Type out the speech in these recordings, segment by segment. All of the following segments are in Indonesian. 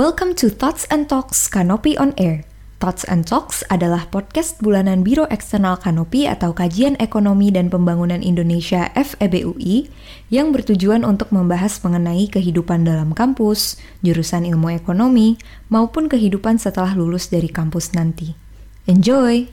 Welcome to Thoughts and Talks Canopy on Air. Thoughts and Talks adalah podcast bulanan Biro Eksternal Kanopi atau Kajian Ekonomi dan Pembangunan Indonesia FEBUI yang bertujuan untuk membahas mengenai kehidupan dalam kampus, jurusan ilmu ekonomi, maupun kehidupan setelah lulus dari kampus nanti. Enjoy!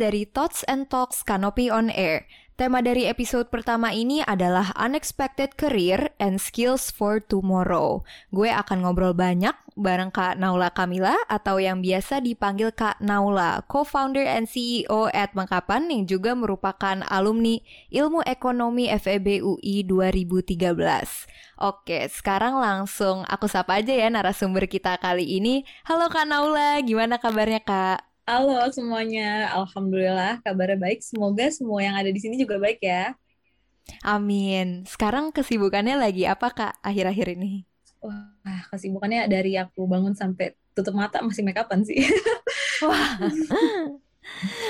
Dari Thoughts and Talks Canopy on Air. Tema dari episode pertama ini adalah Unexpected Career and Skills for Tomorrow. Gue akan ngobrol banyak bareng Kak Naula Kamila atau yang biasa dipanggil Kak Naula, co-founder and CEO at Mengkapan yang juga merupakan alumni Ilmu Ekonomi FEB UI 2013. Oke, sekarang langsung aku sapa aja ya narasumber kita kali ini. Halo Kak Naula, gimana kabarnya Kak? Halo semuanya, Alhamdulillah kabarnya baik. Semoga semua yang ada di sini juga baik ya. Amin. Sekarang kesibukannya lagi apa Kak akhir-akhir ini? Wah, kesibukannya dari aku bangun sampai tutup mata masih make upan sih. Wah.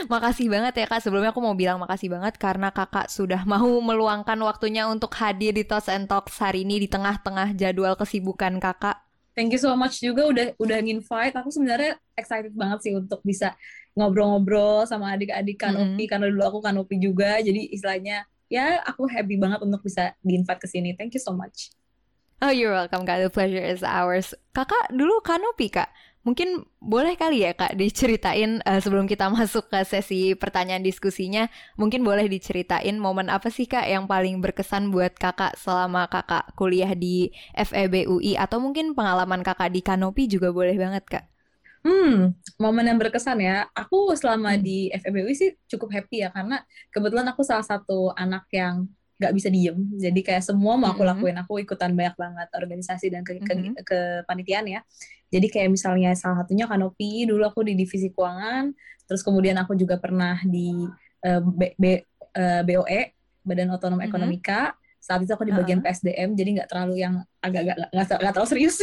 Makasih banget ya kak. Sebelumnya aku mau bilang makasih banget karena kakak sudah mau meluangkan waktunya untuk hadir di Talks and Talks hari ini di tengah-tengah jadwal kesibukan kakak. Thank you so much juga udah udah nginvite. Aku sebenarnya excited banget sih untuk bisa ngobrol-ngobrol sama adik-adik Kanopi mm. karena dulu aku Kanopi juga. Jadi istilahnya ya aku happy banget untuk bisa diinvite ke sini. Thank you so much. Oh, you're welcome, Kak. The pleasure is ours. Kakak dulu Kanopi, Kak. Mungkin boleh kali ya Kak diceritain uh, sebelum kita masuk ke sesi pertanyaan diskusinya, mungkin boleh diceritain momen apa sih Kak yang paling berkesan buat Kakak selama Kakak kuliah di FEB UI atau mungkin pengalaman Kakak di Kanopi juga boleh banget Kak. Hmm, momen yang berkesan ya. Aku selama di FEB UI sih cukup happy ya karena kebetulan aku salah satu anak yang gak bisa diem. Jadi kayak semua mau aku lakuin aku ikutan banyak banget organisasi dan ke, ke, ke panitian ya. Jadi kayak misalnya salah satunya kanopi dulu aku di divisi keuangan terus kemudian aku juga pernah di uh, B, B, uh, BOE Badan Otonom Ekonomika. Saat itu aku di bagian PSDM jadi nggak terlalu yang agak nggak terlalu serius.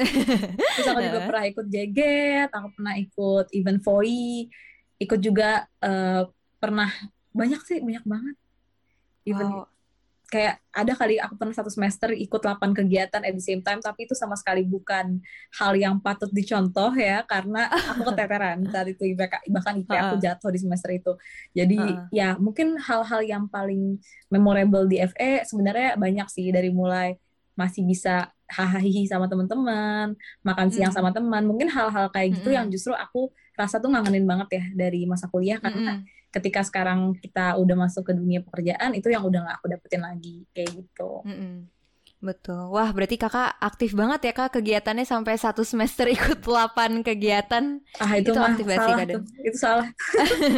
Terus aku juga pernah ikut jeget aku pernah ikut event VOI ikut juga uh, pernah banyak sih banyak banget even wow. kayak ada kali aku pernah satu semester ikut 8 kegiatan at the same time tapi itu sama sekali bukan hal yang patut dicontoh ya karena aku keteteran saat itu bahkan IP aku jatuh di semester itu. Jadi uh. ya mungkin hal-hal yang paling memorable di FE sebenarnya banyak sih dari mulai masih bisa hahaha sama teman-teman, makan siang sama teman, mungkin hal-hal kayak gitu yang justru aku rasa tuh ngangenin banget ya dari masa kuliah karena ketika sekarang kita udah masuk ke dunia pekerjaan itu yang udah gak aku dapetin lagi kayak gitu. Mm-mm. Betul. Wah, berarti kakak aktif banget ya kak kegiatannya sampai satu semester ikut 8 kegiatan. Ah itu, itu mah aktif salah sih, tuh. Itu salah.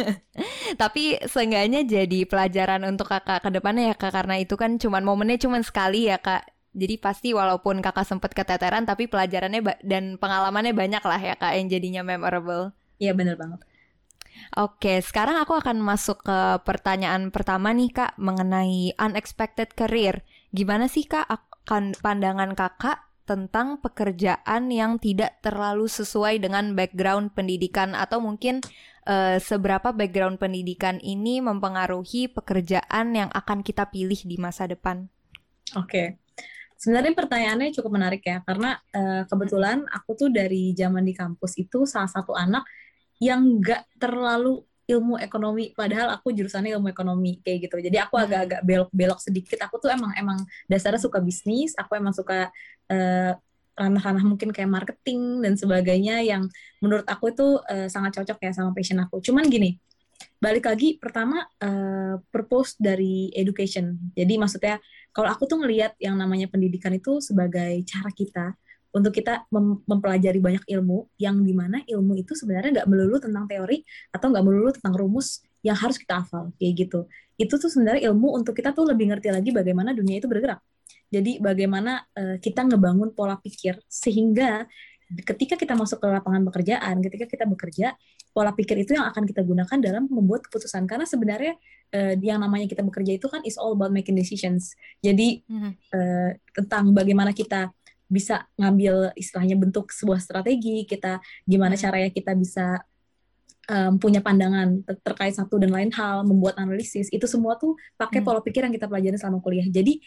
Tapi seenggaknya jadi pelajaran untuk kakak ke depannya ya kak karena itu kan cuman momennya cuman sekali ya kak. Jadi pasti walaupun kakak sempet keteteran tapi pelajarannya dan pengalamannya banyak lah ya kak yang jadinya memorable. Iya bener banget. Oke, sekarang aku akan masuk ke pertanyaan pertama nih Kak mengenai unexpected career. Gimana sih Kak akan pandangan Kakak tentang pekerjaan yang tidak terlalu sesuai dengan background pendidikan atau mungkin uh, seberapa background pendidikan ini mempengaruhi pekerjaan yang akan kita pilih di masa depan? Oke. Sebenarnya pertanyaannya cukup menarik ya karena uh, kebetulan aku tuh dari zaman di kampus itu salah satu anak yang nggak terlalu ilmu ekonomi padahal aku jurusannya ilmu ekonomi kayak gitu. Jadi aku hmm. agak-agak belok-belok sedikit. Aku tuh emang emang dasarnya suka bisnis aku emang suka uh, ranah-ranah mungkin kayak marketing dan sebagainya yang menurut aku itu uh, sangat cocok ya sama passion aku. Cuman gini balik lagi pertama uh, purpose dari education. Jadi maksudnya kalau aku tuh ngelihat yang namanya pendidikan itu sebagai cara kita untuk kita mem mempelajari banyak ilmu yang di mana ilmu itu sebenarnya nggak melulu tentang teori atau nggak melulu tentang rumus yang harus kita hafal kayak gitu itu tuh sebenarnya ilmu untuk kita tuh lebih ngerti lagi bagaimana dunia itu bergerak Jadi bagaimana uh, kita ngebangun pola pikir sehingga ketika kita masuk ke lapangan pekerjaan, ketika kita bekerja, pola pikir itu yang akan kita gunakan dalam membuat keputusan. Karena sebenarnya uh, yang namanya kita bekerja itu kan is all about making decisions. Jadi uh, tentang bagaimana kita bisa ngambil istilahnya bentuk sebuah strategi, kita gimana mm-hmm. caranya kita bisa um, punya pandangan ter terkait satu dan lain hal, membuat analisis, itu semua tuh pakai hmm. pola pikir yang kita pelajari selama kuliah. Jadi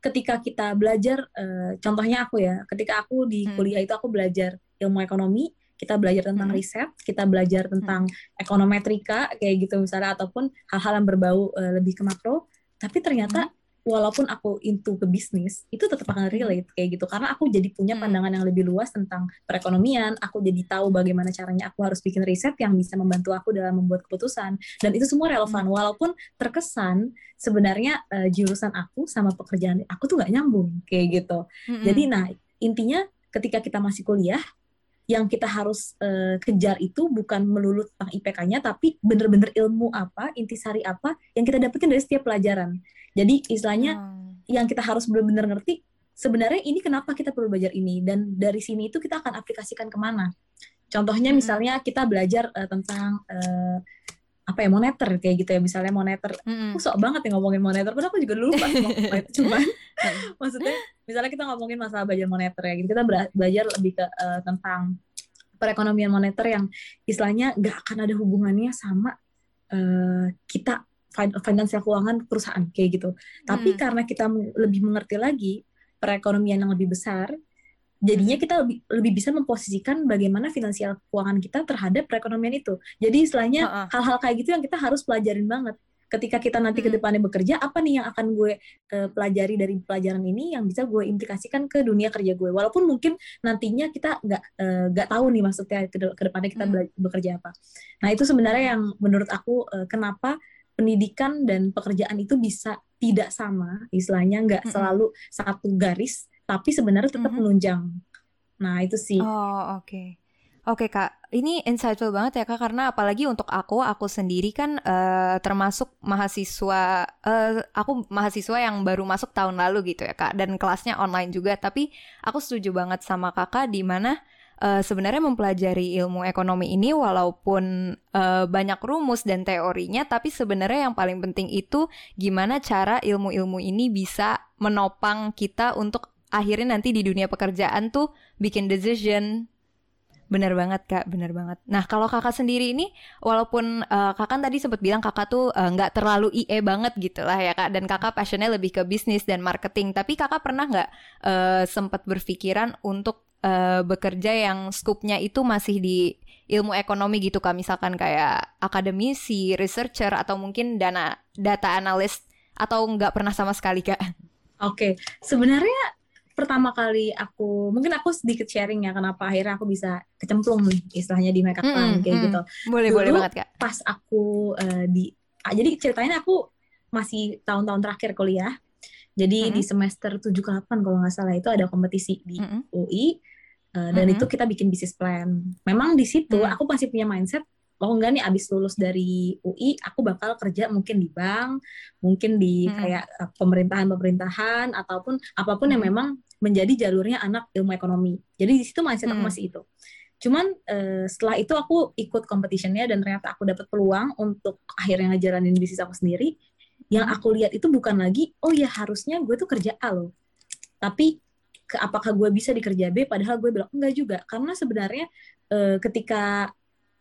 ketika kita belajar uh, contohnya aku ya ketika aku di hmm. kuliah itu aku belajar ilmu ekonomi kita belajar tentang hmm. riset kita belajar tentang hmm. ekonometrika kayak gitu misalnya ataupun hal-hal yang berbau uh, lebih ke makro tapi ternyata hmm walaupun aku into ke bisnis itu tetap akan hmm. relate kayak gitu karena aku jadi punya hmm. pandangan yang lebih luas tentang perekonomian aku jadi tahu bagaimana caranya aku harus bikin riset yang bisa membantu aku dalam membuat keputusan dan itu semua relevan hmm. walaupun terkesan sebenarnya uh, jurusan aku sama pekerjaan aku tuh nggak nyambung kayak gitu jadi nah intinya ketika kita masih kuliah yang kita harus uh, kejar itu bukan melulu tentang IPK-nya tapi bener-bener ilmu apa intisari apa yang kita dapetin dari setiap pelajaran jadi istilahnya hmm. yang kita harus benar-benar ngerti sebenarnya ini kenapa kita perlu belajar ini dan dari sini itu kita akan aplikasikan ke mana. Contohnya hmm. misalnya kita belajar uh, tentang uh, apa ya moneter kayak gitu ya misalnya moneter mm. aku sok banget ya ngomongin moneter padahal aku juga dulu pas itu cuman maksudnya misalnya kita ngomongin masalah belajar moneter ya gitu kita belajar lebih ke uh, tentang perekonomian moneter yang istilahnya gak akan ada hubungannya sama uh, kita finansial keuangan perusahaan kayak gitu. Tapi hmm. karena kita lebih mengerti lagi perekonomian yang lebih besar, jadinya hmm. kita lebih lebih bisa memposisikan bagaimana finansial keuangan kita terhadap perekonomian itu. Jadi istilahnya hal-hal kayak gitu yang kita harus pelajarin banget. Ketika kita nanti hmm. ke depannya bekerja, apa nih yang akan gue uh, pelajari dari pelajaran ini yang bisa gue implikasikan ke dunia kerja gue. Walaupun mungkin nantinya kita nggak uh, nggak tahu nih maksudnya ke, depannya kita hmm. bekerja apa. Nah itu sebenarnya yang menurut aku uh, kenapa pendidikan dan pekerjaan itu bisa tidak sama, istilahnya nggak mm -hmm. selalu satu garis, tapi sebenarnya tetap mm -hmm. Nah itu sih. Oh oke. Okay. Oke kak, ini insightful banget ya kak karena apalagi untuk aku, aku sendiri kan uh, termasuk mahasiswa, uh, aku mahasiswa yang baru masuk tahun lalu gitu ya kak, dan kelasnya online juga. Tapi aku setuju banget sama kakak di mana uh, sebenarnya mempelajari ilmu ekonomi ini walaupun uh, banyak rumus dan teorinya, tapi sebenarnya yang paling penting itu gimana cara ilmu-ilmu ini bisa menopang kita untuk akhirnya nanti di dunia pekerjaan tuh bikin decision Bener banget kak, bener banget. Nah kalau kakak sendiri ini, walaupun uh, kakak kan tadi sempat bilang kakak tuh nggak uh, terlalu IE banget gitu lah ya kak, dan kakak passionnya lebih ke bisnis dan marketing. Tapi kakak pernah nggak uh, sempat berpikiran untuk uh, bekerja yang skupnya itu masih di ilmu ekonomi gitu kak misalkan kayak akademisi, researcher atau mungkin dana data analis atau nggak pernah sama sekali kak? Oke, okay. sebenarnya pertama kali aku mungkin aku sedikit sharing ya kenapa akhirnya aku bisa kecemplung nih istilahnya di makeup mm, kayak mm. gitu. Boleh Dulu, boleh banget kak. Pas aku uh, di ah, jadi ceritanya aku masih tahun-tahun terakhir kuliah. Jadi mm -hmm. di semester 7 ke 8 kalau nggak salah itu ada kompetisi di mm -hmm. UI Uh, dan mm -hmm. itu kita bikin bisnis plan. Memang di situ mm -hmm. aku masih punya mindset, oh enggak nih abis lulus dari UI, aku bakal kerja mungkin di bank, mungkin di -hmm. kayak uh, pemerintahan-pemerintahan ataupun apa pun -hmm. yang memang menjadi jalurnya anak ilmu ekonomi. Jadi di situ mindset mm -hmm. aku masih itu. Cuman uh, setelah itu aku ikut competitionnya dan ternyata aku dapat peluang untuk akhirnya ngejalanin bisnis aku sendiri. Yang aku lihat itu bukan lagi, oh ya harusnya gue tuh kerja A loh. Tapi ke apakah gue bisa di kerja B padahal gue bilang enggak juga karena sebenarnya uh, ketika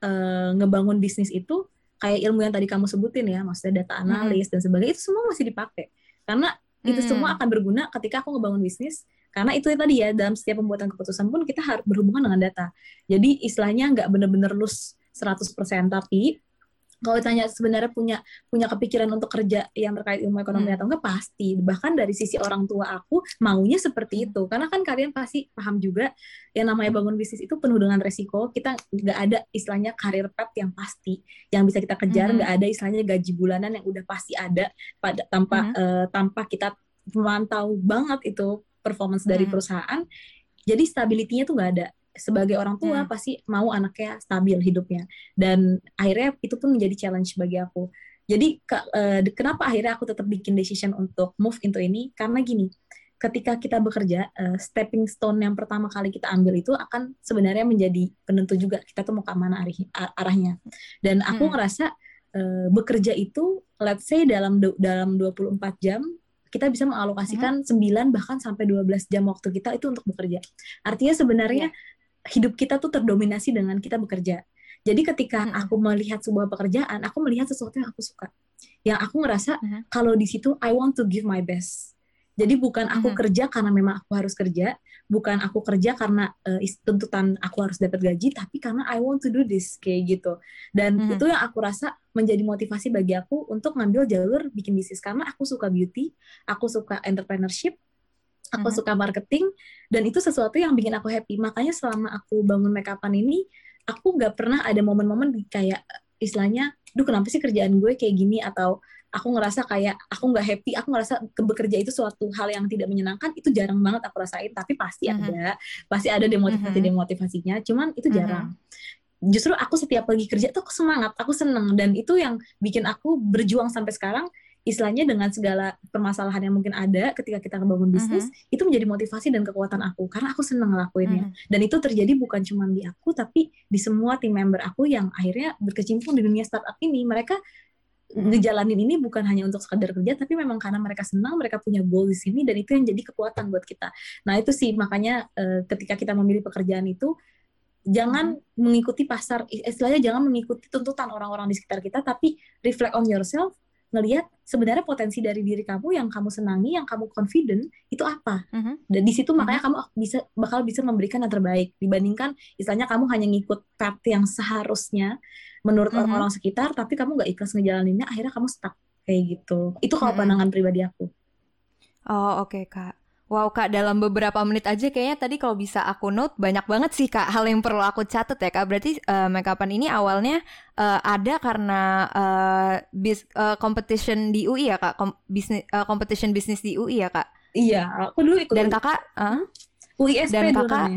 uh, ngebangun bisnis itu kayak ilmu yang tadi kamu sebutin ya maksudnya data hmm. analis hmm. dan sebagainya itu semua masih dipakai karena itu hmm. semua akan berguna ketika aku ngebangun bisnis karena itu tadi ya dalam setiap pembuatan keputusan pun kita harus berhubungan dengan data jadi istilahnya nggak bener-bener lus 100% tapi kalau ditanya sebenarnya punya punya kepikiran untuk kerja yang terkait ilmu ekonomi hmm. atau enggak pasti bahkan dari sisi orang tua aku maunya seperti hmm. itu karena kan kalian pasti paham juga yang namanya bangun bisnis itu penuh dengan resiko kita nggak ada istilahnya karir pet yang pasti yang bisa kita kejar hmm. nggak hmm. ada istilahnya gaji bulanan yang udah pasti ada pada tanpa hmm. uh, tanpa kita memantau banget itu performance dari hmm. perusahaan jadi stability-nya tuh nggak ada sebagai orang tua hmm. pasti mau anaknya stabil hidupnya dan akhirnya itu pun menjadi challenge bagi aku jadi ke, uh, kenapa akhirnya aku tetap bikin decision untuk move into ini karena gini ketika kita bekerja, uh, stepping stone yang pertama kali kita ambil itu akan sebenarnya menjadi penentu juga kita tuh mau ke mana arah, arahnya. Dan aku hmm. ngerasa uh, bekerja itu, let's say dalam dalam 24 jam kita bisa mengalokasikan hmm. 9 bahkan sampai 12 jam waktu kita itu untuk bekerja. Artinya sebenarnya yeah. hidup kita tuh terdominasi dengan kita bekerja. Jadi ketika hmm. aku melihat sebuah pekerjaan, aku melihat sesuatu yang aku suka. Yang aku ngerasa hmm. kalau di situ I want to give my best jadi bukan aku mm-hmm. kerja karena memang aku harus kerja, bukan aku kerja karena uh, tuntutan aku harus dapat gaji, tapi karena I want to do this kayak gitu. Dan mm-hmm. itu yang aku rasa menjadi motivasi bagi aku untuk ngambil jalur bikin bisnis karena aku suka beauty, aku suka entrepreneurship, aku mm-hmm. suka marketing, dan itu sesuatu yang bikin aku happy. Makanya selama aku bangun makeupan ini, aku nggak pernah ada momen-momen kayak istilahnya, duh kenapa sih kerjaan gue kayak gini atau aku ngerasa kayak aku nggak happy, aku ngerasa bekerja itu suatu hal yang tidak menyenangkan, itu jarang banget aku rasain. Tapi pasti mm-hmm. ada, pasti ada demotivasi mm-hmm. demotivasinya, cuman itu jarang. Mm-hmm. Justru aku setiap pagi kerja tuh aku semangat, aku seneng, dan itu yang bikin aku berjuang sampai sekarang. Istilahnya dengan segala permasalahan yang mungkin ada ketika kita ngebangun bisnis, mm-hmm. itu menjadi motivasi dan kekuatan aku karena aku seneng ngelakuinnya. Mm-hmm. Dan itu terjadi bukan cuma di aku, tapi di semua tim member aku yang akhirnya berkecimpung di dunia startup ini. Mereka ngejalanin ini bukan hanya untuk sekadar kerja tapi memang karena mereka senang mereka punya goal di sini dan itu yang jadi kekuatan buat kita nah itu sih makanya uh, ketika kita memilih pekerjaan itu jangan hmm. mengikuti pasar istilahnya jangan mengikuti tuntutan orang-orang di sekitar kita tapi reflect on yourself ngelihat sebenarnya potensi dari diri kamu yang kamu senangi, yang kamu confident itu apa. Mm-hmm. Dan di situ makanya mm-hmm. kamu bisa bakal bisa memberikan yang terbaik dibandingkan istilahnya kamu hanya ngikut path yang seharusnya menurut mm-hmm. orang-orang sekitar, tapi kamu nggak ikhlas ngejalaninnya, akhirnya kamu stuck kayak gitu. Itu kalau mm-hmm. pandangan pribadi aku. Oh oke okay, kak. Wow kak, dalam beberapa menit aja kayaknya tadi kalau bisa aku note banyak banget sih kak hal yang perlu aku catat ya kak. Berarti uh, makeupan ini awalnya uh, ada karena uh, bis, uh, competition di UI ya kak, Kom bisnis uh, competition bisnis di UI ya kak. Iya, aku dulu ikut. Dan kakak, uh, UISP dan kakak.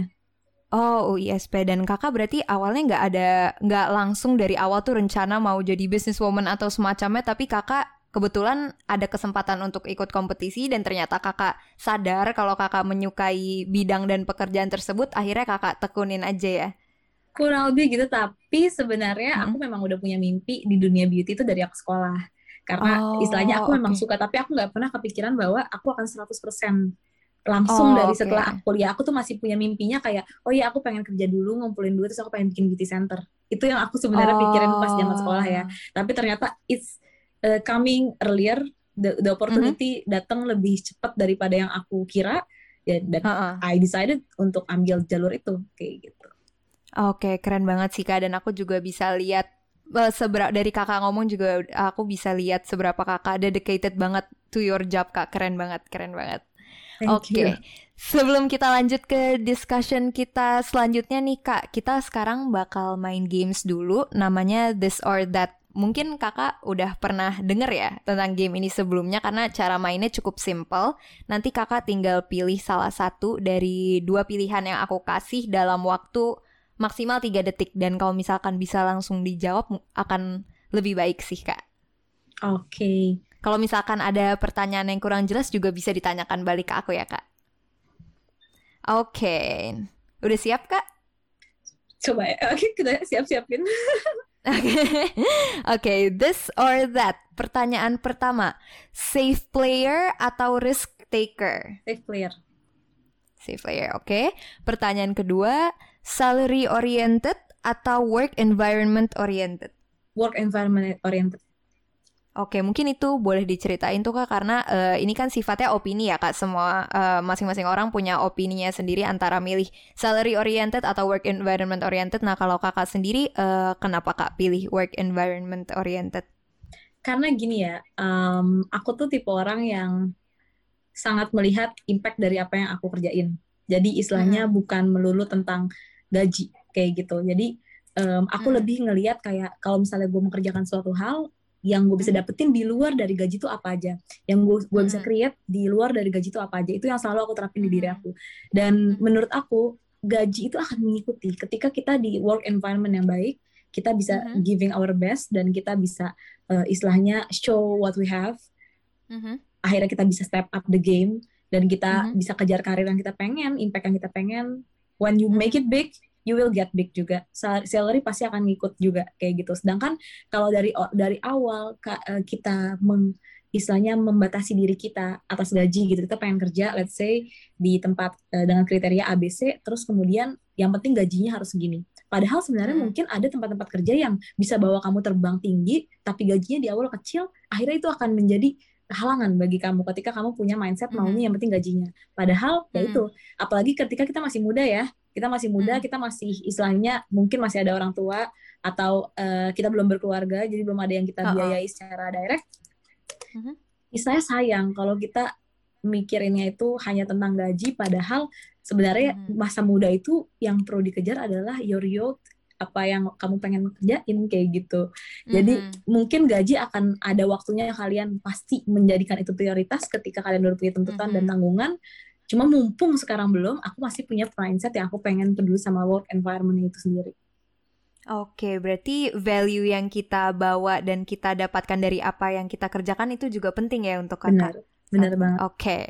Oh UISP dan kakak berarti awalnya nggak ada nggak langsung dari awal tuh rencana mau jadi businesswoman atau semacamnya tapi kakak kebetulan ada kesempatan untuk ikut kompetisi dan ternyata kakak sadar kalau kakak menyukai bidang dan pekerjaan tersebut akhirnya kakak tekunin aja ya kurang lebih gitu tapi sebenarnya hmm. aku memang udah punya mimpi di dunia beauty itu dari aku sekolah karena oh, istilahnya aku okay. memang suka tapi aku nggak pernah kepikiran bahwa aku akan 100% langsung oh, dari okay. setelah aku kuliah aku tuh masih punya mimpinya kayak oh iya aku pengen kerja dulu ngumpulin duit terus aku pengen bikin beauty center itu yang aku sebenarnya oh. pikirin pas zaman sekolah ya tapi ternyata it's uh, coming earlier the, the opportunity mm -hmm. datang lebih cepat daripada yang aku kira ya dan uh -uh. I decided untuk ambil jalur itu kayak gitu. Oke, okay, keren banget sih Kak dan aku juga bisa lihat eh, seberapa dari Kakak ngomong juga aku bisa lihat seberapa Kakak dedicated banget to your job Kak. Keren banget, keren banget. Oke. Okay. Sebelum kita lanjut ke discussion kita selanjutnya nih Kak, kita sekarang bakal main games dulu namanya This or That mungkin kakak udah pernah denger ya tentang game ini sebelumnya karena cara mainnya cukup simple. Nanti kakak tinggal pilih salah satu dari dua pilihan yang aku kasih dalam waktu maksimal 3 detik. Dan kalau misalkan bisa langsung dijawab akan lebih baik sih kak. Oke. Okay. Kalau misalkan ada pertanyaan yang kurang jelas juga bisa ditanyakan balik ke aku ya kak. Oke. Okay. Udah siap kak? Coba ya. Oke, kita siap-siapin. Oke, okay. okay, this or that. Pertanyaan pertama, safe player atau risk taker? Safe player. Safe player, oke. Okay. Pertanyaan kedua, salary oriented atau work environment oriented? Work environment oriented. Oke, mungkin itu boleh diceritain tuh kak karena uh, ini kan sifatnya opini ya kak. Semua uh, masing-masing orang punya opininya sendiri antara milih salary oriented atau work environment oriented. Nah kalau kakak sendiri uh, kenapa kak pilih work environment oriented? Karena gini ya, um, aku tuh tipe orang yang sangat melihat impact dari apa yang aku kerjain. Jadi istilahnya hmm. bukan melulu tentang gaji kayak gitu. Jadi um, aku hmm. lebih ngelihat kayak kalau misalnya gue mengerjakan suatu hal yang gue bisa hmm. dapetin di luar dari gaji itu apa aja yang gue gue bisa hmm. create di luar dari gaji itu apa aja itu yang selalu aku terapin di diri hmm. aku dan menurut aku gaji itu akan mengikuti ketika kita di work environment yang baik kita bisa mm-hmm. giving our best dan kita bisa uh, istilahnya show what we have mm-hmm. akhirnya kita bisa step up the game dan kita mm-hmm. bisa kejar karir yang kita pengen, impact yang kita pengen. When you make it big, you will get big juga. Salary pasti akan ngikut juga kayak gitu. Sedangkan kalau dari dari awal eh, kita meng, istilahnya membatasi diri kita atas gaji gitu. Kita pengen kerja let's say di tempat uh, dengan kriteria ABC terus kemudian yang penting gajinya harus segini. Padahal sebenarnya hmm. mungkin ada tempat-tempat kerja yang bisa bawa kamu terbang tinggi tapi gajinya di awal kecil, akhirnya itu akan menjadi halangan bagi kamu ketika kamu punya mindset maunya mm. yang penting gajinya. Padahal mm. ya itu, apalagi ketika kita masih muda ya, kita masih muda, mm. kita masih istilahnya mungkin masih ada orang tua atau uh, kita belum berkeluarga, jadi belum ada yang kita biayai secara direct. Mm-hmm. Istilahnya sayang kalau kita mikirinnya itu hanya tentang gaji, padahal sebenarnya mm. masa muda itu yang perlu dikejar adalah your youth apa yang kamu pengen kerjain kayak gitu. Jadi mm-hmm. mungkin gaji akan ada waktunya kalian pasti menjadikan itu prioritas ketika kalian udah punya tuntutan mm-hmm. dan tanggungan. Cuma mumpung sekarang belum, aku masih punya mindset yang aku pengen peduli sama work environment itu sendiri. Oke, berarti value yang kita bawa dan kita dapatkan dari apa yang kita kerjakan itu juga penting ya untuk kakak. Benar, benar banget. Oke, okay.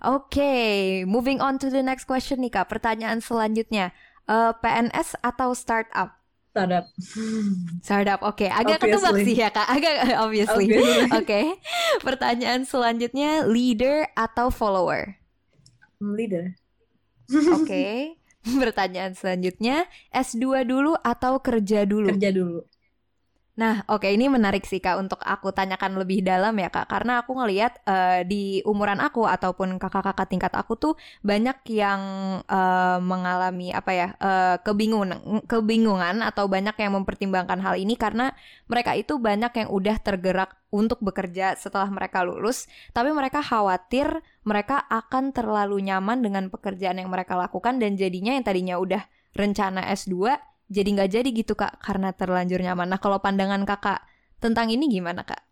oke. Okay. Moving on to the next question nih kak. Pertanyaan selanjutnya, Uh, eh, PNS atau startup? Startup. Startup, oke. Okay. Agak obviously. ketebak sih ya kak, agak obviously. Oke. Okay. Pertanyaan selanjutnya, leader atau follower? Leader. Oke. Okay. Pertanyaan selanjutnya, S2 dulu atau kerja dulu? Kerja dulu. Nah, oke okay, ini menarik sih Kak untuk aku tanyakan lebih dalam ya Kak. Karena aku ngelihat uh, di umuran aku ataupun kakak-kakak tingkat aku tuh banyak yang uh, mengalami apa ya uh, kebingungan kebingungan atau banyak yang mempertimbangkan hal ini karena mereka itu banyak yang udah tergerak untuk bekerja setelah mereka lulus. Tapi mereka khawatir mereka akan terlalu nyaman dengan pekerjaan yang mereka lakukan dan jadinya yang tadinya udah rencana S2 jadi nggak jadi gitu kak karena terlanjur nyaman. Nah kalau pandangan kakak tentang ini gimana kak?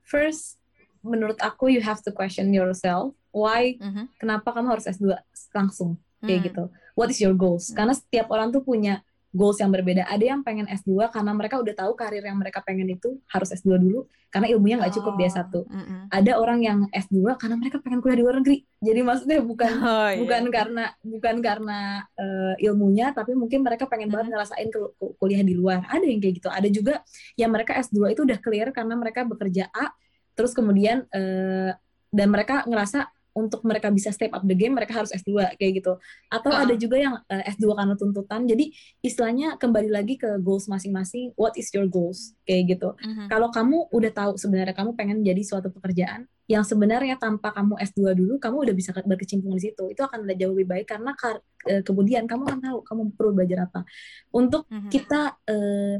First, menurut aku you have to question yourself why mm -hmm. kenapa kamu harus S2 langsung kayak mm. gitu. What is your goals? Mm. Karena setiap orang tuh punya goals yang berbeda. Ada yang pengen S2 karena mereka udah tahu karir yang mereka pengen itu harus S2 dulu karena ilmunya nggak cukup oh, dia satu. Mm -mm. Ada orang yang S2 karena mereka pengen kuliah di luar negeri. Jadi maksudnya bukan oh, iya. bukan karena bukan karena uh, ilmunya tapi mungkin mereka pengen mm -hmm. banget ngerasain kuliah di luar. Ada yang kayak gitu. Ada juga yang mereka S2 itu udah clear karena mereka bekerja A terus kemudian uh, dan mereka ngerasa untuk mereka bisa step up the game mereka harus S2 kayak gitu. Atau uh. ada juga yang uh, eh, S2 karena tuntutan. Jadi istilahnya kembali lagi ke goals masing-masing. What is your goals? Kayak gitu. Uh-huh. Kalau kamu udah tahu sebenarnya kamu pengen jadi suatu pekerjaan yang sebenarnya tanpa kamu S2 dulu kamu udah bisa berkecimpung di situ. Itu akan jauh lebih baik karena uh, kemudian kamu akan tahu kamu perlu belajar apa. Untuk uh-huh. kita uh,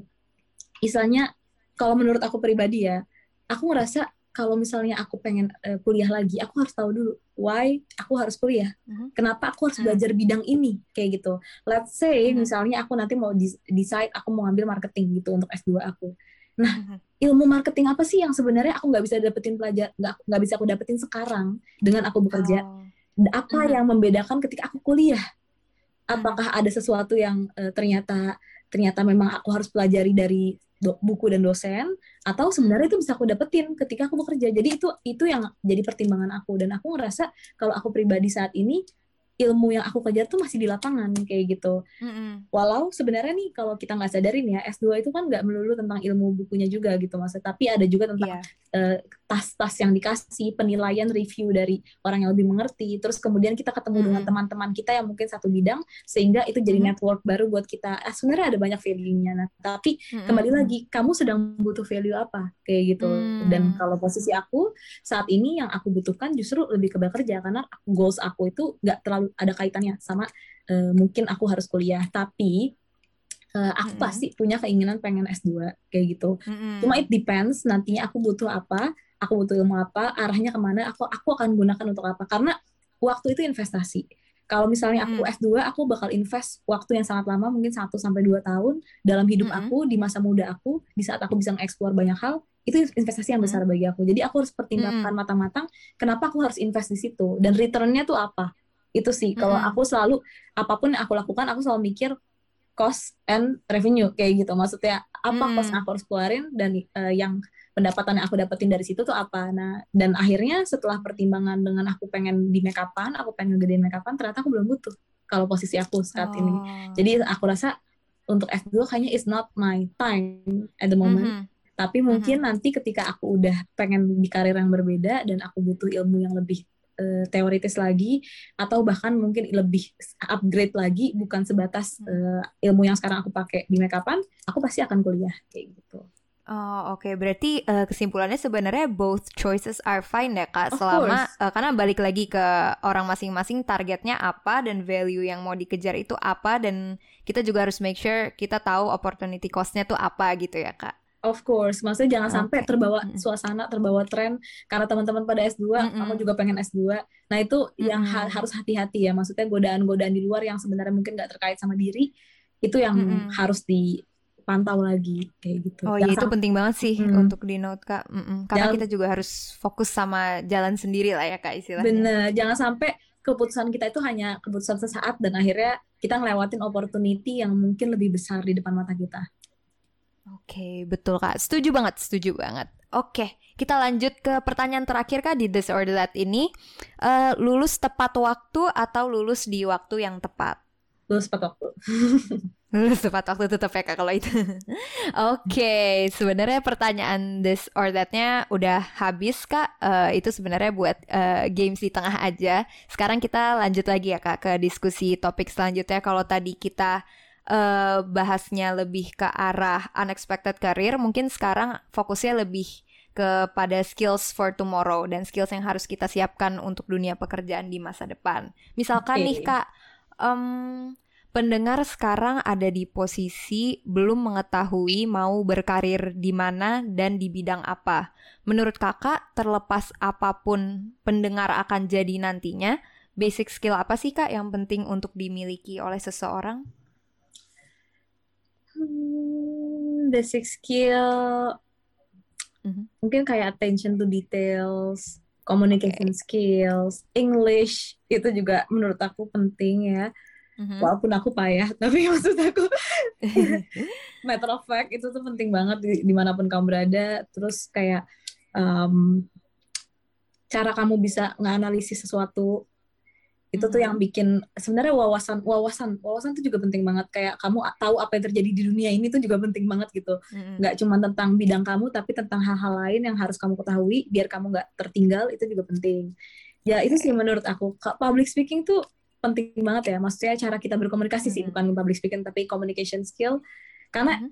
istilahnya kalau menurut aku pribadi ya, aku ngerasa kalau misalnya aku pengen uh, kuliah lagi, aku harus tahu dulu why aku harus kuliah. Uh-huh. Kenapa aku harus uh-huh. belajar bidang ini kayak gitu. Let's say uh-huh. misalnya aku nanti mau decide aku mau ambil marketing gitu untuk S2 aku. Nah, uh-huh. ilmu marketing apa sih yang sebenarnya aku nggak bisa dapetin pelajar nggak nggak bisa aku dapetin sekarang dengan aku bekerja? Oh. Apa uh-huh. yang membedakan ketika aku kuliah? Apakah ada sesuatu yang uh, ternyata ternyata memang aku harus pelajari dari do, buku dan dosen atau sebenarnya itu bisa aku dapetin ketika aku bekerja jadi itu itu yang jadi pertimbangan aku dan aku ngerasa kalau aku pribadi saat ini ilmu yang aku kejar tuh masih di lapangan kayak gitu. Mm-hmm. Walau sebenarnya nih kalau kita nggak sadarin ya S2 itu kan nggak melulu tentang ilmu bukunya juga gitu mas, tapi ada juga tentang yeah. uh, tas-tas yang dikasih, penilaian review dari orang yang lebih mengerti, terus kemudian kita ketemu mm-hmm. dengan teman-teman kita yang mungkin satu bidang sehingga itu jadi mm-hmm. network baru buat kita. Ah, sebenarnya ada banyak value-nya. Nah, tapi mm-hmm. kembali lagi kamu sedang butuh value apa kayak gitu. Mm-hmm. Dan kalau posisi aku saat ini yang aku butuhkan justru lebih ke bekerja karena goals aku itu nggak terlalu ada kaitannya sama uh, mungkin aku harus kuliah tapi uh, aku mm -hmm. pasti punya keinginan pengen S2 kayak gitu. Mm -hmm. Cuma it depends nantinya aku butuh apa, aku butuh ilmu apa, arahnya ke mana, aku aku akan gunakan untuk apa. Karena waktu itu investasi. Kalau misalnya aku mm. S2, aku bakal invest waktu yang sangat lama, mungkin 1 sampai 2 tahun dalam hidup mm -hmm. aku di masa muda aku, di saat aku bisa mengeksplor banyak hal, itu investasi yang besar mm. bagi aku. Jadi aku harus pertimbangkan matang-matang kenapa aku harus invest di situ dan returnnya tuh apa itu sih kalau mm -hmm. aku selalu apa pun yang aku lakukan aku selalu mikir cost and revenue kayak gitu maksudnya apa mm. cost yang aku harus keluarin dan uh, yang pendapatan yang aku dapetin dari situ tuh apa nah dan akhirnya setelah pertimbangan dengan aku pengen di make upan aku pengen gedein make upan ternyata aku belum butuh kalau posisi aku saat oh. ini jadi aku rasa untuk S2 kayaknya is not my time at the moment mm -hmm. tapi mungkin mm -hmm. nanti ketika aku udah pengen di karir yang berbeda dan aku butuh ilmu yang lebih uh, teoritis lagi atau bahkan mungkin lebih upgrade lagi bukan sebatas uh, ilmu yang sekarang aku pakai di make upan aku pasti akan kuliah kayak gitu Oh oke, okay. berarti uh, kesimpulannya sebenarnya both choices are fine ya kak, selama uh, karena balik lagi ke orang masing-masing targetnya apa dan value yang mau dikejar itu apa dan kita juga harus make sure kita tahu opportunity costnya tuh apa gitu ya kak. Of course, maksudnya jangan okay. sampai terbawa suasana, terbawa tren karena teman-teman pada S2, mm -hmm. aku juga pengen S2. Nah, itu mm -hmm. yang ha harus hati-hati ya. Maksudnya godaan-godaan di luar yang sebenarnya mungkin nggak terkait sama diri, itu yang mm -hmm. harus di pantau lagi kayak gitu. Oh iya itu penting banget sih hmm. untuk di note kak. Mm -mm. Karena jangan, kita juga harus fokus sama jalan sendiri lah ya kak istilahnya. Bener, jangan sampai keputusan kita itu hanya keputusan sesaat dan akhirnya kita ngelewatin opportunity yang mungkin lebih besar di depan mata kita. Oke, okay, betul kak. Setuju banget, setuju banget. Oke, okay, kita lanjut ke pertanyaan terakhir kak di This or That ini. Uh, lulus tepat waktu atau lulus di waktu yang tepat? Lulus tepat waktu. Tepat waktu tetap ya kak kalau itu. Oke, okay, sebenarnya pertanyaan this or that-nya udah habis kak. Uh, itu sebenarnya buat uh, games di tengah aja. Sekarang kita lanjut lagi ya kak ke diskusi topik selanjutnya. Kalau tadi kita uh, bahasnya lebih ke arah unexpected career, mungkin sekarang fokusnya lebih kepada skills for tomorrow dan skills yang harus kita siapkan untuk dunia pekerjaan di masa depan. Misalkan okay. nih kak. Um, pendengar sekarang ada di posisi belum mengetahui mau berkarir di mana dan di bidang apa. Menurut kakak, terlepas apa pun pendengar akan jadi nantinya, basic skill apa sih kak yang penting untuk dimiliki oleh seseorang? Hmm, basic skill mm-hmm. mungkin kayak attention to details, communication okay. skills, English itu juga menurut aku penting ya Mm-hmm. Walaupun aku payah, tapi maksud aku matter of fact itu tuh penting banget di, di mana pun kamu berada. Terus kayak um, cara kamu bisa nganalisis sesuatu itu tuh yang mm-hmm. bikin sebenarnya wawasan wawasan wawasan itu juga penting banget kayak kamu tahu apa yang terjadi di dunia ini tuh juga penting banget gitu mm-hmm. nggak cuma tentang bidang kamu tapi tentang hal-hal lain yang harus kamu ketahui biar kamu nggak tertinggal itu juga penting ya itu sih menurut aku public speaking tuh penting banget ya. Maksudnya cara kita berkomunikasi mm-hmm. sih, bukan public speaking tapi communication skill. Karena mm-hmm.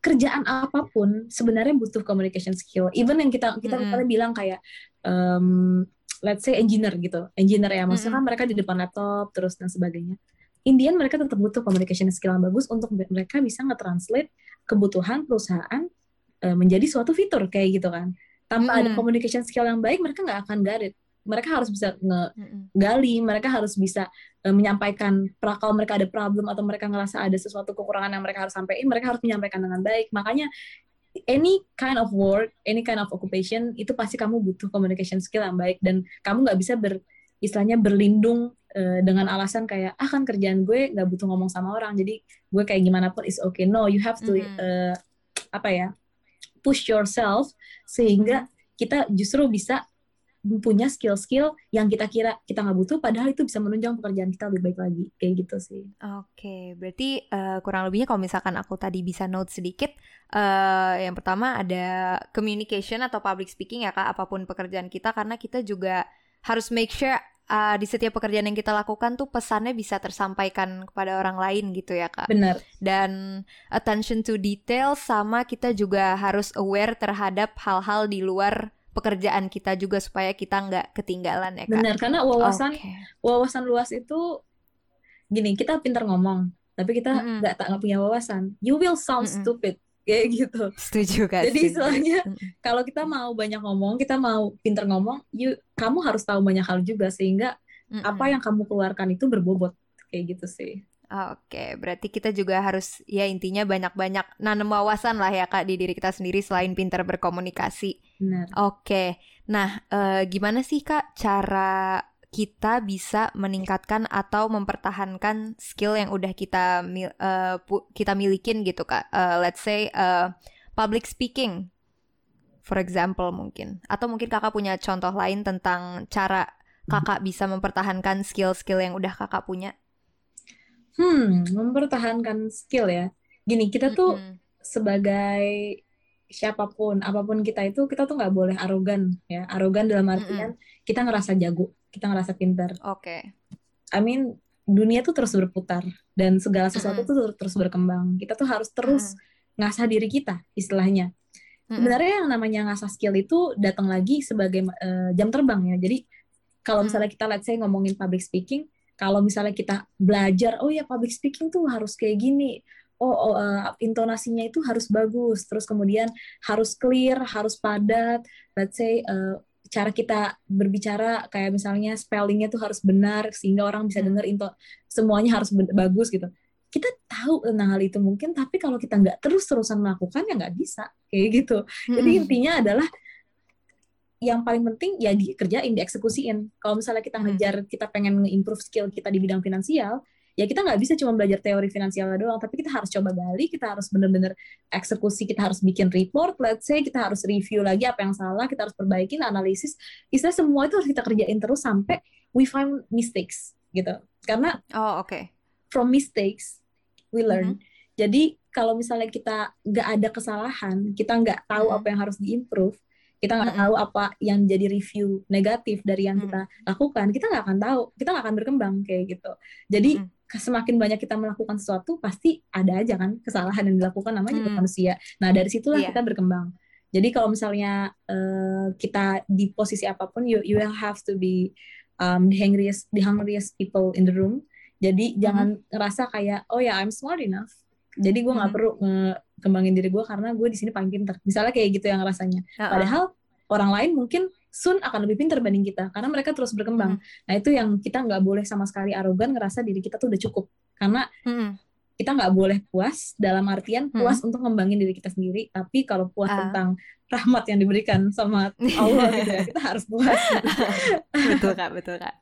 kerjaan apa pun sebenarnya butuh communication skill. Even yang kita kita misalnya bilang kayak um, let's say engineer gitu. Engineer ya, maksudnya kan mereka di depan laptop terus dan sebagainya. Indian mereka tetap butuh communication skill yang bagus untuk mereka bisa nge-translate kebutuhan perusahaan uh, menjadi suatu fitur kayak gitu kan. Tanpa mm-hmm. ada communication skill yang baik, mereka nggak akan garit mereka harus bisa ngegali, mereka harus bisa uh, menyampaikan kalau mereka ada problem atau mereka ngerasa ada sesuatu kekurangan yang mereka harus sampaikan, mereka harus menyampaikan dengan baik. Makanya any kind of work, any kind of occupation itu pasti kamu butuh communication skill yang baik dan kamu nggak bisa ber istilahnya berlindung uh, dengan alasan kayak ah kan kerjaan gue nggak butuh ngomong sama orang jadi gue kayak gimana pun is okay no you have to mm-hmm. uh, apa ya push yourself sehingga kita justru bisa punya skill-skill yang kita kira kita nggak butuh padahal itu bisa menunjang pekerjaan kita lebih baik lagi kayak gitu sih. Oke, okay, berarti uh, kurang lebihnya kalau misalkan aku tadi bisa note sedikit, uh, yang pertama ada communication atau public speaking ya kak, apa pun pekerjaan kita karena kita juga harus make sure uh, di setiap pekerjaan yang kita lakukan tuh pesannya bisa tersampaikan kepada orang lain gitu ya kak. Benar. Dan attention to detail sama kita juga harus aware terhadap hal-hal di luar pekerjaan kita juga supaya kita nggak ketinggalan ya kak. Benar karena wawasan okay. wawasan luas itu gini kita pintar ngomong tapi kita nggak mm -hmm. tak punya wawasan. You will sound mm -hmm. stupid kayak gitu. Setuju kan? Jadi istilahnya -hmm. kalau kita mau banyak ngomong, kita mau pintar ngomong, you kamu harus tahu banyak hal juga sehingga mm -hmm. apa yang kamu keluarkan itu berbobot kayak gitu sih. Oke, berarti kita juga harus ya intinya banyak-banyak nanam wawasan lah ya kak di diri kita sendiri selain pintar berkomunikasi. Benar. Oke, nah uh, gimana sih kak cara kita bisa meningkatkan atau mempertahankan skill yang udah kita uh, kita milikin gitu kak? Uh, let's say uh, public speaking, for example mungkin. Atau mungkin kakak punya contoh lain tentang cara kakak bisa mempertahankan skill-skill yang udah kakak punya? Hmm, mempertahankan skill ya. Gini, kita tuh mm -hmm. sebagai siapa pun, apa pun kita itu, kita tuh nggak boleh arogan ya. Arogan dalam artian mm -hmm. kita ngerasa jago, kita ngerasa pintar. Oke. Okay. I mean, dunia tuh terus berputar dan segala sesuatu mm -hmm. tuh terus berkembang. Kita tuh harus terus mm -hmm. ngasah diri kita, istilahnya. Sebenarnya yang namanya ngasah skill itu datang lagi sebagai uh, jam terbang ya. Jadi kalau misalnya kita let's say ngomongin public speaking, kalau misalnya kita belajar, oh ya public speaking tuh harus kayak gini. Oh, oh uh, intonasinya itu harus bagus. Terus kemudian harus clear, harus padat. Let's say uh, cara kita berbicara kayak misalnya spellingnya tuh harus benar sehingga orang bisa dengar into semuanya harus bagus gitu. Kita tahu tentang hal itu mungkin tapi kalau kita nggak terus terusan melakukan ya nggak bisa kayak gitu. Jadi intinya adalah yang paling penting ya dikerjain dieksekusiin. Kalau misalnya kita ngejar kita pengen nge-improve skill kita di bidang finansial ya kita nggak bisa cuma belajar teori finansial doang tapi kita harus coba gali kita harus bener-bener eksekusi kita harus bikin report let's say kita harus review lagi apa yang salah kita harus perbaikin analisis istilah semua itu harus kita kerjain terus sampai we find mistakes gitu karena oh oke okay. from mistakes we learn. Mm-hmm. Jadi kalau misalnya kita nggak ada kesalahan, kita nggak tahu mm-hmm. apa yang harus diimprove, kita nggak mm-hmm. tahu apa yang jadi review negatif dari yang mm-hmm. kita lakukan, kita nggak akan tahu, kita nggak akan berkembang kayak gitu. Jadi. Semakin banyak kita melakukan sesuatu, pasti ada aja kan kesalahan yang dilakukan namanya juga mm-hmm. manusia. Nah dari situlah yeah. kita berkembang. Jadi kalau misalnya uh, kita di posisi apa pun, you you will have to be um, the hungriest the hungriest people in the room jadi mm-hmm. jangan ngerasa kayak oh ya I'm smart enough. Jadi gue nggak mm-hmm. perlu ngembangin diri gue karena gue di sini paling pinter. Misalnya kayak gitu yang rasanya. Uh-uh. Padahal orang lain mungkin Sun akan lebih pinter banding kita karena mereka terus berkembang. Mm. Nah itu yang kita nggak boleh sama sekali arogan ngerasa diri kita tuh udah cukup karena mm. kita nggak boleh puas dalam artian puas mm. untuk ngembangin diri kita sendiri. Tapi kalau puas uh. tentang rahmat yang diberikan sama Allah gitu ya kita harus puas. betul kak, betul kak.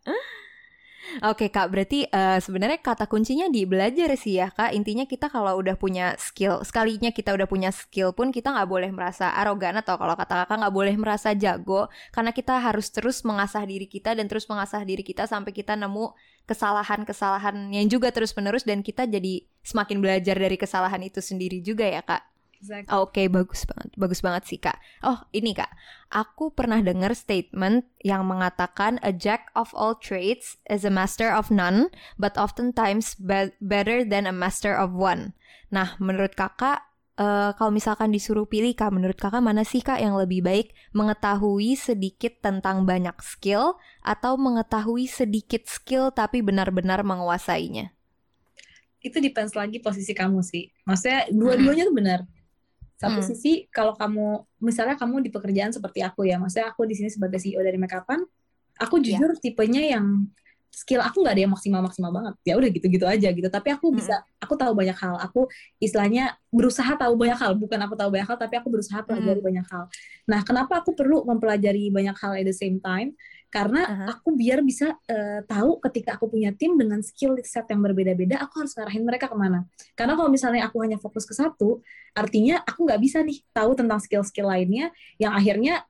Oke kak, berarti uh, sebenarnya kata kuncinya di belajar sih ya kak. Intinya kita kalau udah punya skill, sekalinya kita udah punya skill pun kita nggak boleh merasa arogan atau kalau kata kakak nggak boleh merasa jago, karena kita harus terus mengasah diri kita dan terus mengasah diri kita sampai kita nemu kesalahan-kesalahan yang juga terus menerus dan kita jadi semakin belajar dari kesalahan itu sendiri juga ya kak. Exactly. Oke, okay, bagus banget. Bagus banget sih, Kak. Oh, ini Kak. Aku pernah dengar statement yang mengatakan a jack of all trades is a master of none, but oftentimes be better than a master of one. Nah, menurut Kakak uh, kalau misalkan disuruh pilih Kak, menurut Kakak mana sih Kak yang lebih baik mengetahui sedikit tentang banyak skill atau mengetahui sedikit skill tapi benar-benar menguasainya? Itu depends lagi posisi kamu sih. Maksudnya dua-duanya tuh benar satu hmm. sisi kalau kamu misalnya kamu di pekerjaan seperti aku ya, maksudnya aku di sini sebagai CEO dari Makeupan, aku iya. jujur yeah. tipenya yang skill aku nggak ada yang maksimal maksimal banget ya udah gitu-gitu aja gitu tapi aku bisa hmm. aku tahu banyak hal aku istilahnya berusaha tahu banyak hal bukan aku tahu banyak hal tapi aku berusaha pelajari hmm. banyak hal nah kenapa aku perlu mempelajari banyak hal at the same time karena uh-huh. aku biar bisa uh, tahu ketika aku punya tim dengan skill set yang berbeda-beda aku harus ngarahin mereka ke mana karena kalau misalnya aku hanya fokus ke satu artinya aku nggak bisa nih tahu tentang skill-skill lainnya yang akhirnya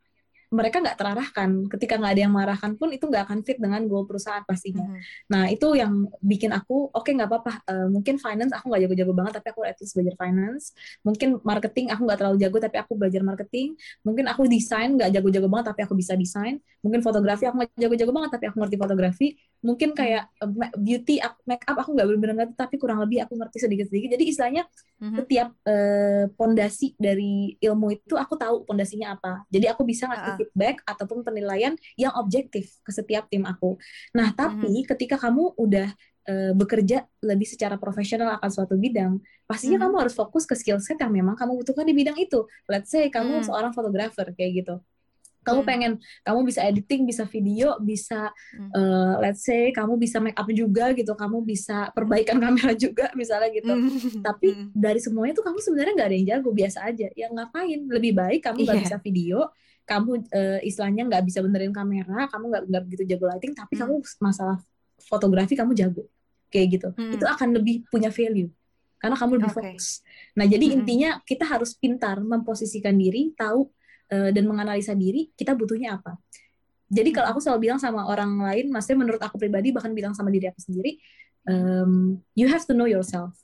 mereka nggak terarahkan. Ketika nggak ada yang marahkan pun itu nggak akan fit dengan goal perusahaan pastinya. Mm. Nah itu yang bikin aku oke okay, nggak apa-apa. Uh, mungkin finance aku nggak jago-jago banget tapi aku at least belajar finance. Mungkin marketing aku nggak terlalu jago tapi aku belajar marketing. Mungkin aku desain nggak jago-jago banget tapi aku bisa desain. Mungkin fotografi aku nggak jago-jago banget tapi aku ngerti fotografi. Mungkin kayak uh, beauty, make up aku nggak benar-benar ngerti tapi kurang lebih aku ngerti sedikit-sedikit. Jadi istilahnya mm-hmm. setiap uh, pondasi dari ilmu itu aku tahu pondasinya apa. Jadi aku bisa ngasih feedback ataupun penilaian yang objektif ke setiap tim aku. Nah, tapi mm-hmm. ketika kamu udah uh, bekerja lebih secara profesional akan suatu bidang, pastinya mm-hmm. kamu harus fokus ke skill set yang memang kamu butuhkan di bidang itu. Let's say kamu mm-hmm. seorang fotografer kayak gitu kamu hmm. pengen kamu bisa editing bisa video bisa hmm. uh, let's say kamu bisa make up juga gitu kamu bisa perbaikan kamera juga misalnya gitu hmm. tapi hmm. dari semuanya tuh kamu sebenarnya nggak ada yang jago biasa aja ya ngapain lebih baik kamu nggak yeah. bisa video kamu uh, istilahnya nggak bisa benerin kamera, kamu nggak nggak begitu jago lighting, tapi hmm. kamu masalah fotografi kamu jago, kayak gitu. Hmm. Itu akan lebih punya value karena kamu lebih okay. fokus. Nah, jadi hmm. intinya kita harus pintar memposisikan diri, tahu uh, dan menganalisa diri kita butuhnya apa. Jadi kalau aku selalu bilang sama orang lain, maksudnya menurut aku pribadi bahkan bilang sama diri aku sendiri, um, you have to know yourself.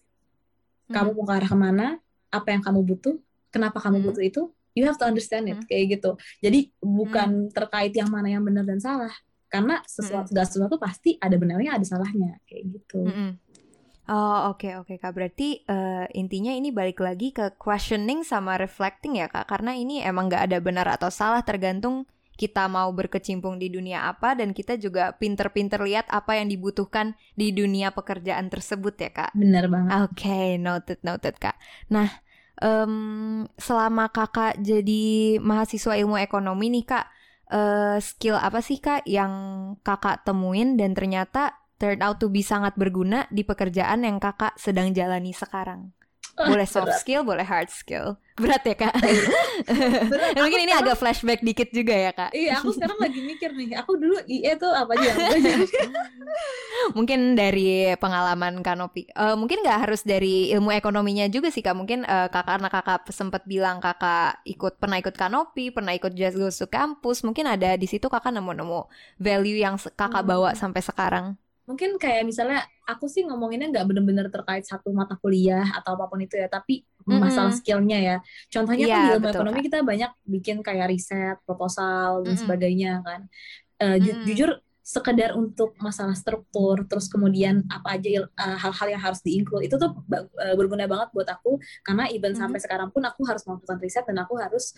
Kamu mau ke arah ke mana, apa yang kamu butuh, kenapa kamu butuh itu, you have to understand it kayak gitu. Jadi bukan terkait yang mana yang benar dan salah, karena sesuatu segala sesuatu pasti ada benarnya ada salahnya kayak gitu. Oh oke okay, oke okay, kak berarti uh, intinya ini balik lagi ke questioning sama reflecting ya kak karena ini emang nggak ada benar atau salah tergantung kita mau berkecimpung di dunia apa dan kita juga pinter-pinter lihat apa yang dibutuhkan di dunia pekerjaan tersebut ya kak. Benar banget. Oke okay, noted noted kak. Nah um, selama kakak jadi mahasiswa ilmu ekonomi nih kak uh, skill apa sih kak yang kakak temuin dan ternyata turn out to be sangat berguna di pekerjaan yang kakak sedang jalani sekarang. Boleh soft berat. skill, boleh hard skill. Berat ya kak? berat. Mungkin ini sekarang, agak flashback dikit juga ya kak? Iya, aku sekarang lagi mikir nih. Aku dulu IE tuh apa aja? mungkin dari pengalaman Kanopi. Uh, mungkin nggak harus dari ilmu ekonominya juga sih kak. Mungkin uh, kakak karena kakak sempat bilang kakak ikut pernah ikut Kanopi, pernah ikut Just Goes to Campus. Mungkin ada di situ kakak nemu-nemu value yang kakak bawa hmm. sampai sekarang mungkin kayak misalnya aku sih ngomonginnya nggak bener-bener terkait satu mata kuliah atau apa pun itu ya tapi mm-hmm. masalah skillnya ya contohnya yeah, kan di ilmu betul, ekonomi kita banyak bikin kayak riset proposal dan mm-hmm. sebagainya kan uh, ju- mm-hmm. jujur sekedar untuk masalah struktur terus kemudian apa aja uh, hal-hal yang harus diinclude itu tuh uh, berguna banget buat aku karena even mm-hmm. sampai sekarang pun aku harus melakukan riset dan aku harus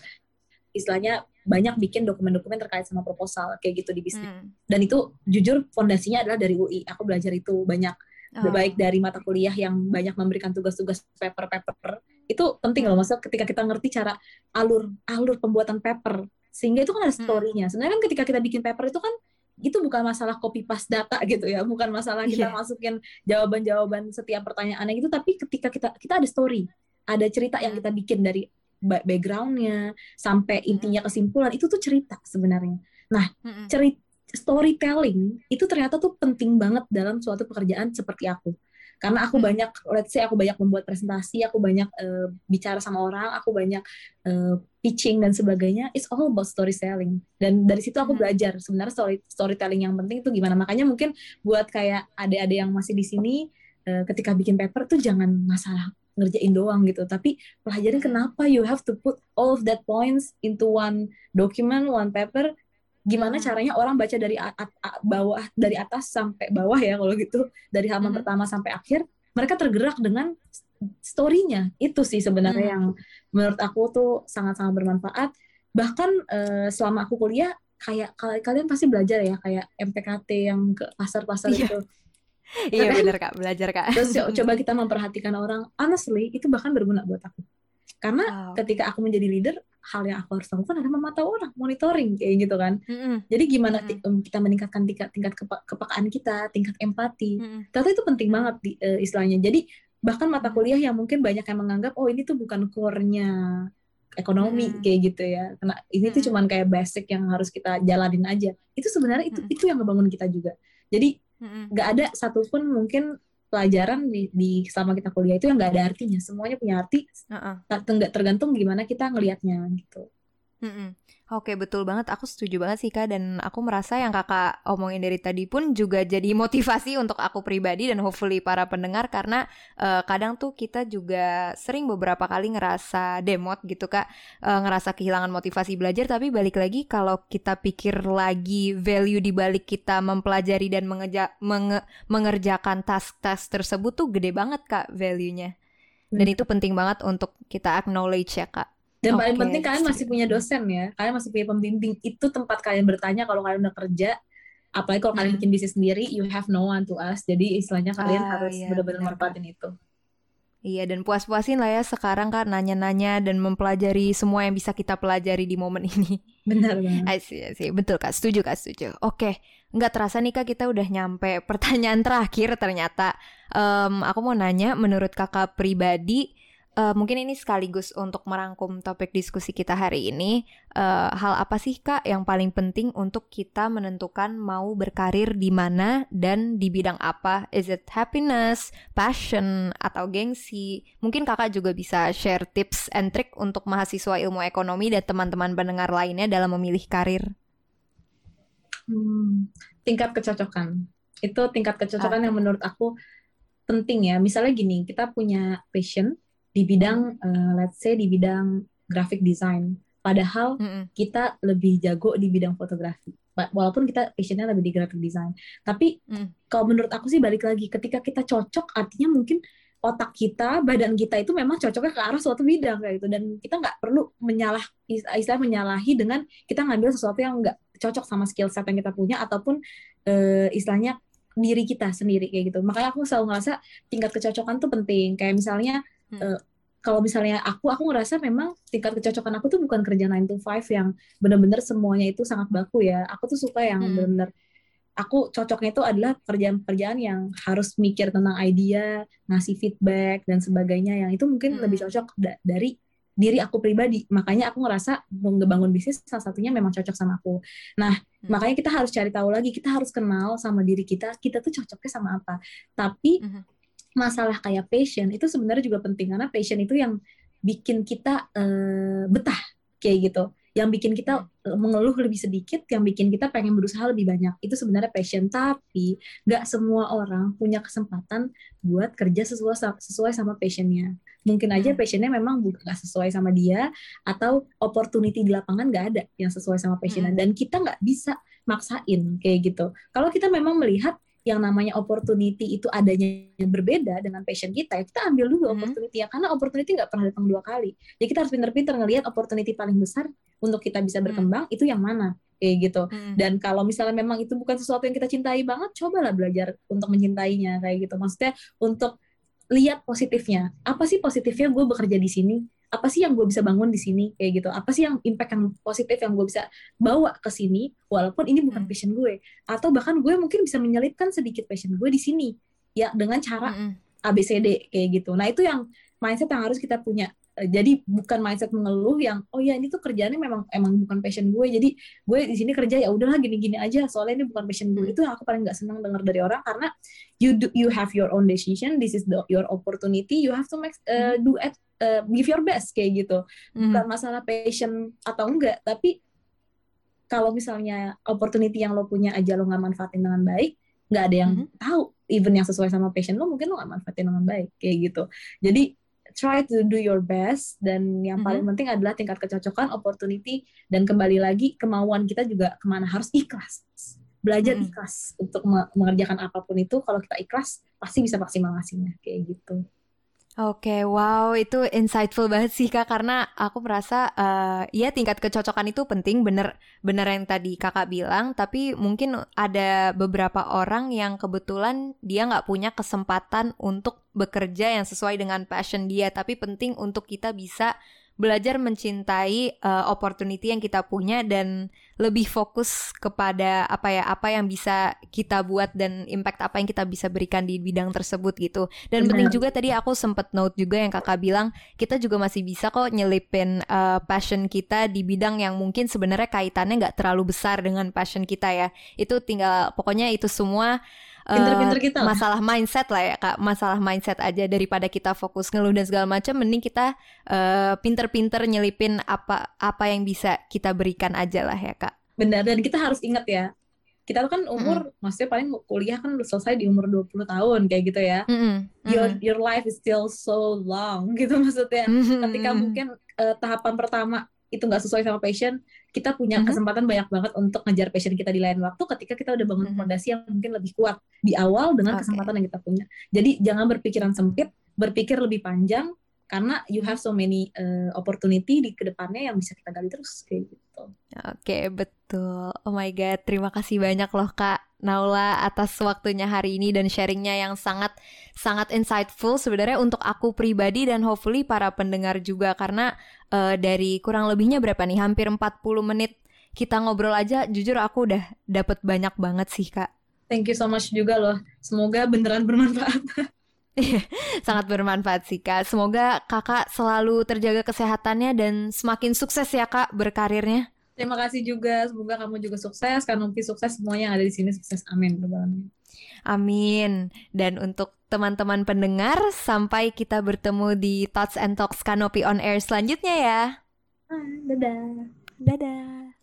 istilahnya banyak bikin dokumen-dokumen terkait sama proposal kayak gitu di bisnis. Hmm. Dan itu jujur fondasinya adalah dari UI. Aku belajar itu banyak oh. baik dari mata kuliah yang banyak memberikan tugas-tugas paper-paper. Itu penting loh maksudnya ketika kita ngerti cara alur alur pembuatan paper sehingga itu kan ada hmm. story-nya. Sebenarnya kan ketika kita bikin paper itu kan itu bukan masalah copy paste data gitu ya, bukan masalah kita yeah. masukin jawaban-jawaban setiap pertanyaannya gitu, tapi ketika kita kita ada story, ada cerita yang hmm. kita bikin dari backgroundnya sampai intinya kesimpulan itu tuh cerita sebenarnya. Nah, cerita storytelling itu ternyata tuh penting banget dalam suatu pekerjaan seperti aku. Karena aku banyak, let's say aku banyak membuat presentasi, aku banyak uh, bicara sama orang, aku banyak uh, pitching dan sebagainya. It's all about storytelling. Dan dari situ aku belajar sebenarnya story storytelling yang penting itu gimana. Makanya mungkin buat kayak adik-adik yang masih di sini, uh, ketika bikin paper tuh jangan masalah ngerjain doang gitu tapi pelajarin kenapa you have to put all of that points into one document one paper gimana hmm. caranya orang baca dari at, at, bawah dari atas sampai bawah ya kalau gitu dari halaman hmm. pertama sampai akhir mereka tergerak dengan storynya itu sih sebenarnya hmm. yang menurut aku tuh sangat-sangat bermanfaat bahkan uh, selama aku kuliah kayak kalian pasti belajar ya kayak MPKT yang ke pasar-pasar yeah. itu iya benar kak belajar kak terus coba kita memperhatikan orang honestly itu bahkan berguna buat aku karena wow. ketika aku menjadi leader hal yang aku harus lakukan adalah memantau orang monitoring kayak gitu kan mm-hmm. jadi gimana mm-hmm. kita meningkatkan tingkat tingkat kepe- kepekaan kita tingkat empati mm-hmm. ternyata itu penting banget di, uh, istilahnya jadi bahkan mata kuliah yang mungkin banyak yang menganggap oh ini tuh bukan core-nya ekonomi hmm. kayak gitu ya. Karena ini hmm. tuh cuman kayak basic yang harus kita jalanin aja. Itu sebenarnya itu hmm. itu yang ngebangun kita juga. Jadi nggak ada satupun mungkin pelajaran di, di selama kita kuliah itu yang nggak ada artinya. Semuanya punya arti. Uh -uh. tergantung gimana kita ngelihatnya gitu mm -mm. Oke betul banget, aku setuju banget sih kak. Dan aku merasa yang kakak omongin dari tadi pun juga jadi motivasi untuk aku pribadi dan hopefully para pendengar karena uh, kadang tuh kita juga sering beberapa kali ngerasa demot gitu kak, uh, ngerasa kehilangan motivasi belajar. Tapi balik lagi kalau kita pikir lagi value di balik kita mempelajari dan mengeja menge mengerjakan task-task tersebut tuh gede banget kak value-nya. Dan itu penting banget untuk kita acknowledge ya kak. Dan okay. paling penting kalian masih punya dosen ya, kalian masih punya pembimbing. Itu tempat kalian bertanya kalau kalian udah kerja. Apalagi kalau kalian hmm. bikin bisnis sendiri, you have no one to ask. Jadi istilahnya kalian ah, harus iya, benar-benar manfaatin itu. Iya dan puas-puasin lah ya sekarang kan nanya-nanya dan mempelajari semua yang bisa kita pelajari di momen ini. Benar banget. sih, sih, betul kak, setuju kak, setuju. Oke, nggak terasa nih kak kita udah nyampe pertanyaan terakhir ternyata. Um, aku mau nanya, menurut kakak pribadi, uh, mungkin ini sekaligus untuk merangkum topik diskusi kita hari ini. Uh, hal apa sih kak yang paling penting untuk kita menentukan mau berkarir di mana dan di bidang apa? Is it happiness, passion, atau gengsi? Mungkin kakak juga bisa share tips and trick untuk mahasiswa ilmu ekonomi dan teman-teman pendengar lainnya dalam memilih karir. Hmm, tingkat kecocokan. Itu tingkat kecocokan uh. yang menurut aku penting ya. Misalnya gini, kita punya passion di bidang uh, let's say di bidang graphic design padahal mm -hmm. kita lebih jago di bidang fotografi walaupun kita passionnya lebih di graphic design tapi mm. kalau menurut aku sih balik lagi ketika kita cocok artinya mungkin otak kita badan kita itu memang cocoknya ke arah suatu bidang kayak gitu dan kita nggak perlu menyalah istilah menyalahi dengan kita ngambil sesuatu yang nggak cocok sama skill set yang kita punya ataupun uh, istilahnya diri kita sendiri kayak gitu makanya aku selalu ngerasa tingkat kecocokan tuh penting kayak misalnya hmm. uh, kalau misalnya aku aku ngerasa memang tingkat kecocokan aku tuh bukan kerja 9 to 5 yang benar-benar semuanya itu sangat baku ya aku tuh suka yang hmm. benar-benar aku cocoknya itu adalah pekerjaan-pekerjaan yang harus mikir tentang ide, ngasih feedback dan sebagainya yang itu mungkin hmm. lebih cocok da dari diri aku pribadi. Makanya aku ngerasa mau ngebangun bisnis salah satunya memang cocok sama aku. Nah, hmm. makanya kita harus cari tahu lagi, kita harus kenal sama diri kita, kita tuh cocoknya sama apa. Tapi hmm masalah kayak passion itu sebenarnya juga penting karena passion itu yang bikin kita uh, betah kayak gitu yang bikin kita hmm. mengeluh lebih sedikit, yang bikin kita pengen berusaha lebih banyak. Itu sebenarnya passion, tapi nggak semua orang punya kesempatan buat kerja sesuai sesuai sama passionnya. Mungkin aja hmm. passionnya memang nggak sesuai sama dia, atau opportunity di lapangan nggak ada yang sesuai sama passionnya. Hmm. Dan kita nggak bisa maksain kayak gitu. Kalau kita memang melihat yang namanya opportunity itu adanya yang berbeda dengan passion kita, ya kita ambil dulu hmm. opportunity ya karena opportunity nggak pernah datang dua kali. Jadi kita harus pinter-pinter ngelihat opportunity paling besar untuk kita bisa hmm. berkembang hmm. itu yang mana kayak gitu. Hmm. Dan kalau misalnya memang itu bukan sesuatu yang kita cintai banget, cobalah belajar untuk mencintainya kayak gitu. Maksudnya untuk lihat positifnya. Apa sih positifnya gue bekerja di sini? Apa sih yang gue bisa bangun di sini? Kayak gitu. Apa sih yang impact yang positif yang gue bisa bawa ke sini walaupun ini bukan hmm. passion gue. Atau bahkan gue mungkin bisa menyelipkan sedikit passion gue di sini. Ya dengan cara hmm. ABCD kayak gitu. Nah itu yang mindset yang harus kita punya. Eh, jadi bukan mindset mengeluh yang oh ya ini tuh kerjaannya memang emang bukan passion gue. Jadi gue di sini kerja ya udahlah gini-gini aja. Soalnya ini bukan passion gue. Hmm. itu yang aku paling nggak senang dengar dari orang. Karena you do you have your own decision. This is the, your opportunity. You have to make uh, do at uh, give your best kayak gitu mm. bukan masalah passion atau enggak tapi kalau misalnya opportunity yang lo punya aja lo nggak manfaatin dengan baik nggak ada yang mm. tahu even yang sesuai sama passion lo mungkin lo nggak manfaatin dengan baik kayak gitu jadi try to do your best dan yang paling mm -hmm. penting adalah tingkat kecocokan opportunity dan kembali lagi kemauan kita juga ke mana harus ikhlas belajar mm -hmm. ikhlas untuk mengerjakan apa pun itu kalau kita ikhlas pasti bisa maksimal hasilnya kayak gitu Oke, wow, itu insightful banget sih kak. Karena aku merasa, uh, ya tingkat kecocokan itu penting, bener, bener yang tadi kakak bilang. Tapi mungkin ada beberapa orang yang kebetulan dia nggak punya kesempatan untuk bekerja yang sesuai dengan passion dia. Tapi penting untuk kita bisa belajar mencintai uh, opportunity yang kita punya dan lebih fokus kepada apa ya apa yang bisa kita buat dan impact apa yang kita bisa berikan di bidang tersebut gitu dan Benar. penting juga tadi aku sempet note juga yang kakak bilang kita juga masih bisa kok nyelipin uh, passion kita di bidang yang mungkin sebenarnya kaitannya nggak terlalu besar dengan passion kita ya itu tinggal pokoknya itu semua pinter-pinter kita uh, masalah mindset lah ya kak masalah mindset aja daripada kita fokus ngeluh dan segala macam mending kita uh, pinter-pinter nyelipin apa apa yang bisa kita berikan aja lah ya kak benar dan kita harus ingat ya kita tuh kan umur mm. maksudnya paling kuliah kan selesai di umur 20 tahun kayak gitu ya. Mm -hmm. Your your life is still so long gitu maksudnya. Mm -hmm. Ketika mungkin uh, tahapan pertama itu nggak sesuai sama passion, kita punya mm-hmm. kesempatan banyak banget untuk ngejar passion kita di lain waktu ketika kita udah bangun mm-hmm. fondasi yang mungkin lebih kuat di awal dengan okay. kesempatan yang kita punya. Jadi jangan berpikiran sempit, berpikir lebih panjang karena you have so many uh, opportunity di ke depannya yang bisa kita gali terus kayak gitu. Oke okay, betul. Oh my god, terima kasih banyak loh kak Naula atas waktunya hari ini dan sharingnya yang sangat sangat insightful sebenarnya untuk aku pribadi dan hopefully para pendengar juga karena uh, dari kurang lebihnya berapa nih hampir 40 menit kita ngobrol aja jujur aku udah dapet banyak banget sih kak. Thank you so much juga loh. Semoga beneran bermanfaat. Sangat bermanfaat sih kak. Semoga kakak selalu terjaga kesehatannya dan semakin sukses ya kak berkarirnya. Terima kasih juga. Semoga kamu juga sukses. Kanopi sukses. Semuanya yang ada di sini sukses. Amin. Amin. Dan untuk teman-teman pendengar, sampai kita bertemu di Thoughts and Talks Kanopi on Air selanjutnya ya. dadah. Dadah.